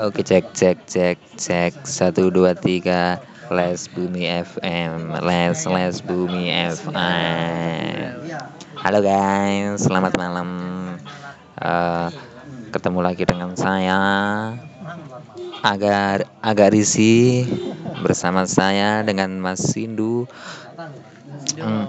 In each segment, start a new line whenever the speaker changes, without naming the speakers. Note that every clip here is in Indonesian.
Oke cek cek cek cek. Satu dua tiga. Les bumi FM les les bumi FM Halo guys. Selamat malam. Uh, ketemu lagi dengan saya agar agak risih bersama saya dengan Mas Sindu. Hmm.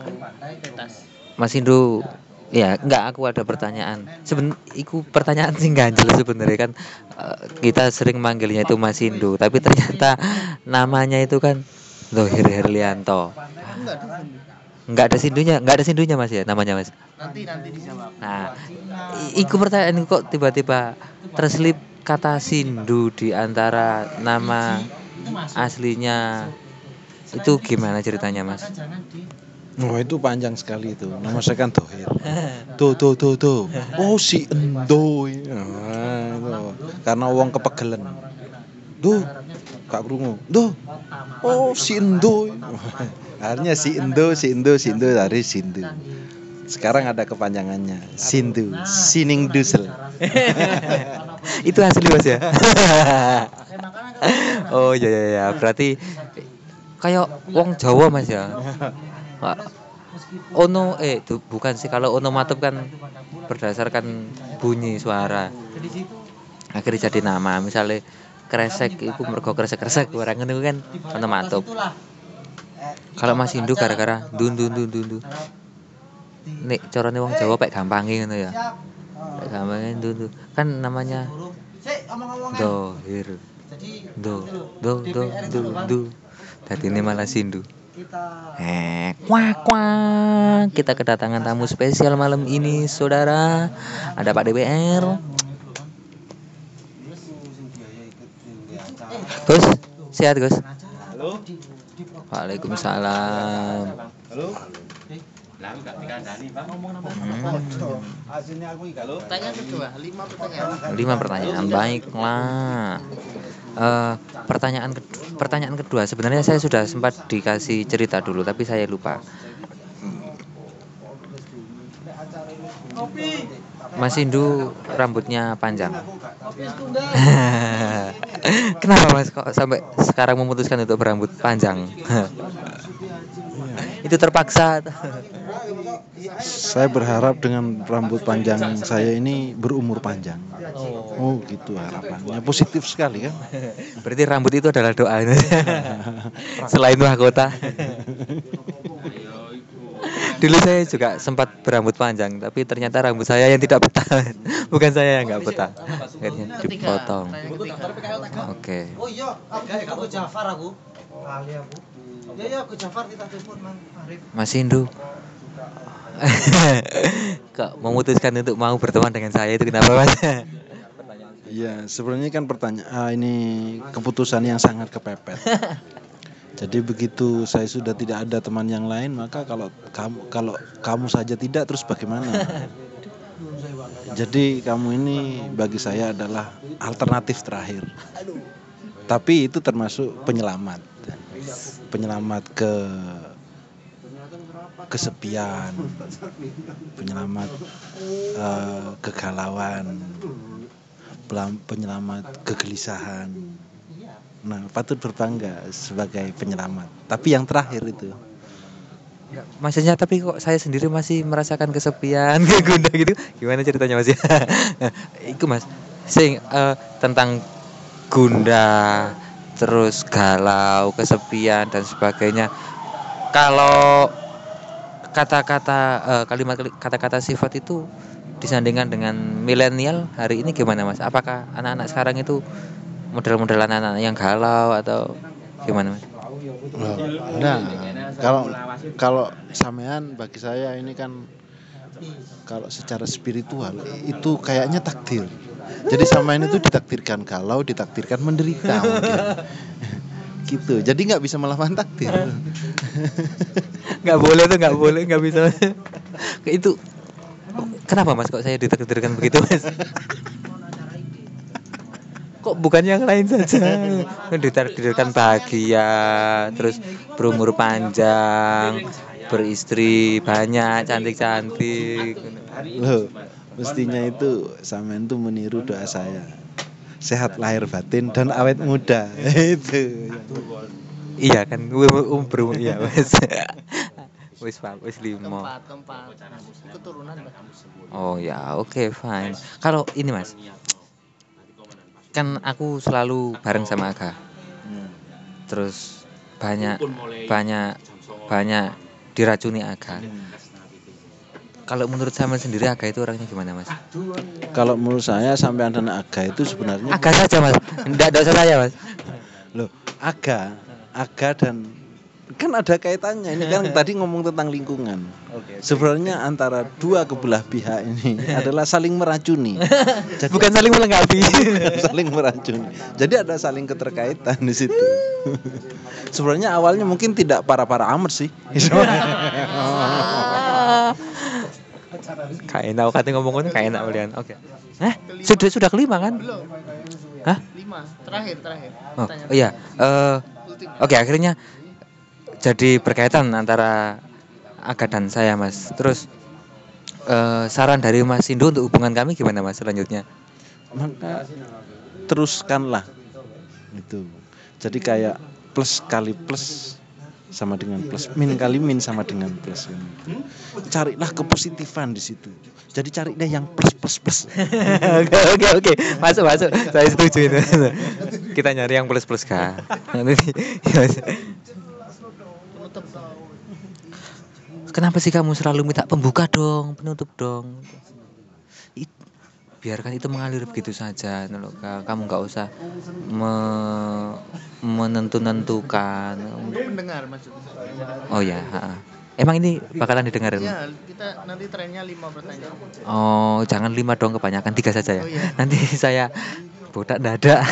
Mas Sindu Ya, enggak aku ada pertanyaan. Seben iku pertanyaan sih ganjel sebenarnya kan uh, kita sering manggilnya itu Mas Indu, tapi ternyata namanya itu kan Dohir Herlianto. Enggak ada sindunya, enggak ada sindunya Mas ya namanya Mas.
Nanti nanti dijawab.
Nah, iku pertanyaan kok tiba-tiba terselip kata Sindu di antara nama aslinya itu gimana ceritanya Mas?
Oh itu panjang sekali itu. Nama saya kan Tohir. Tuh tuh tuh tuh. Oh si Endo. Nah, Karena uang kepegelen. Duh, kak krungu. Duh. Oh si Endo. Akhirnya si Endo, si Endo, si Endo dari Sindu. Sekarang ada kepanjangannya. Sindu, Sining Dusel.
itu asli Mas ya. oh iya iya ya, berarti kayak wong Jawa Mas ya. Ono eh itu bukan sih kalau onomatop kan berdasarkan bunyi suara. Akhirnya jadi nama misalnya kresek itu mergo kresek kresek orang itu kan onomatop. Kalau Mas Hindu gara-gara dun dun dun dun dun. Nek carane wong Jawa pek gampangin ngono ya. Pek gampangin dun dun. Kan namanya dohir. Do do do do do. Tadi ini malah Sindu. Eh, kuak kuak. Kita kedatangan tamu spesial malam ini, saudara. Ada Pak DPR. Gus, sehat Gus?
Halo.
Waalaikumsalam.
Halo.
Hmm.
Pertanyaan kedua, lima pertanyaan.
Lima pertanyaan, baiklah. Uh, pertanyaan kedua, pertanyaan kedua sebenarnya saya sudah sempat dikasih cerita dulu tapi saya lupa. Mas Indu rambutnya panjang. Kenapa Mas kok sampai sekarang memutuskan untuk berambut panjang? Itu terpaksa.
Saya berharap dengan rambut panjang saya ini berumur panjang. Oh, gitu harapannya. Positif sekali kan?
Berarti rambut itu adalah doa. Selain mahkota. Dulu saya juga sempat berambut panjang, tapi ternyata rambut saya yang tidak betah. Bukan saya yang nggak betah. Akhirnya dipotong. Oke.
Oh iya, aku Jafar aku. Kali aku. Ya ya aku Jafar kita telepon Mang Arif.
Mas Indu. Kok memutuskan untuk mau berteman dengan saya itu kenapa Mas?
Iya, sebenarnya kan pertanyaan ah, ini keputusan yang sangat kepepet. Jadi begitu saya sudah tidak ada teman yang lain, maka kalau kamu kalau kamu saja tidak terus bagaimana? Jadi kamu ini bagi saya adalah alternatif terakhir. Tapi itu termasuk penyelamat. Penyelamat ke kesepian, penyelamat uh, kegalauan, penyelamat kegelisahan. Nah, patut berbangga sebagai penyelamat. Tapi yang terakhir itu.
Maksudnya tapi kok saya sendiri masih merasakan kesepian, gundah gitu. Gimana ceritanya Mas ya? itu Mas. Sing uh, tentang gundah, terus galau, kesepian dan sebagainya. Kalau kata-kata uh, kalimat kata-kata sifat itu disandingkan dengan milenial hari ini gimana Mas? Apakah anak-anak sekarang itu model-model anak-anak yang galau atau gimana mas?
Nah, kalau kalau sampean bagi saya ini kan kalau secara spiritual itu kayaknya takdir. Jadi sampean itu ditakdirkan galau, ditakdirkan menderita mungkin. gitu. Jadi nggak bisa melawan takdir.
Nggak boleh tuh, nggak boleh, nggak bisa. itu. Kenapa mas kok saya ditakdirkan begitu mas? kok bukan yang lain saja? Ditakdirkan bahagia terus berumur panjang beristri banyak cantik-cantik.
Loh mestinya itu sampean tuh meniru doa saya. Sehat lahir batin dan awet muda. Itu.
Iya kan um, berumur iya wes wis pak wis lima.
Keempat, keempat. Keturunan, Mbak.
oh ya oke fine. Kalau ini mas. Kan aku selalu bareng sama Aga. Terus banyak banyak banyak diracuni Aga. Kalau menurut sama sendiri Aga itu orangnya gimana mas?
Kalau menurut saya sampai dan aga itu sebenarnya
Aga saja mas. Enggak ada usah saya mas.
Loh aga aga dan kan ada kaitannya. Ini kan tadi ngomong tentang lingkungan. Sebenarnya antara dua kebelah pihak ini adalah saling meracuni. Jadi-
bukan saling melengkapi.
Saling meracuni. Jadi ada saling keterkaitan di situ. Sebenarnya awalnya mungkin tidak para-para amat sih.
Kayak enak katanya ngomong kayak enak kalian oke. Eh sudah sudah kelima kan?
Belum.
Hah?
Lima. Terakhir, terakhir.
oh, oh iya. Eh. Oke, akhirnya jadi berkaitan antara Aga dan saya, Mas. Terus eh, saran dari Mas Indo untuk hubungan kami gimana, Mas? Selanjutnya.
maka teruskanlah itu jadi kayak plus kali plus sama dengan plus min kali min sama dengan plus carilah kepositifan di situ jadi cari deh yang plus plus plus
Oke, oke, oke. Masuk, masuk. Saya setuju itu. Kita nyari yang plus-plus kan. Nanti-
Penutup.
Kenapa sih kamu selalu minta pembuka dong, penutup dong? It- biarkan itu mengalir begitu saja. Kamu nggak usah me- menentu-nentukan.
Maksudnya.
Oh ya, emang ini bakalan didengar emang?
Ya, kita nanti trennya lima pertanyaan.
Oh, jangan lima dong kebanyakan tiga saja ya.
Oh, iya.
Nanti saya bodak dada.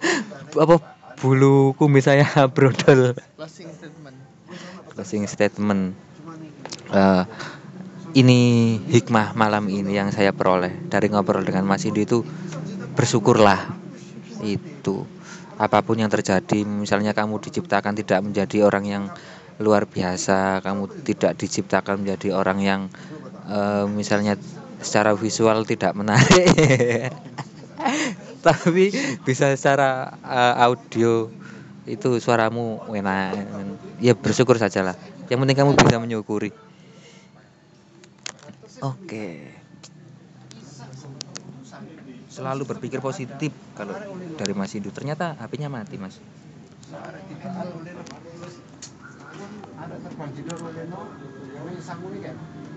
Apa bulu kumis saya brodol.
Closing statement.
Closing statement. Eh, ini hikmah malam ini yang saya peroleh dari ngobrol dengan Mas Indi itu bersyukurlah itu apa pun yang terjadi misalnya kamu diciptakan tidak menjadi orang yang luar biasa kamu tidak diciptakan menjadi orang yang eh, misalnya secara visual tidak menarik tapi bisa secara eh, audio itu suaramu enak. Ya bersyukur sajalah. Yang penting kamu bisa menyukuri. Oke. Selalu berpikir positif kalau dari Mas Indu. Ternyata HP-nya mati Mas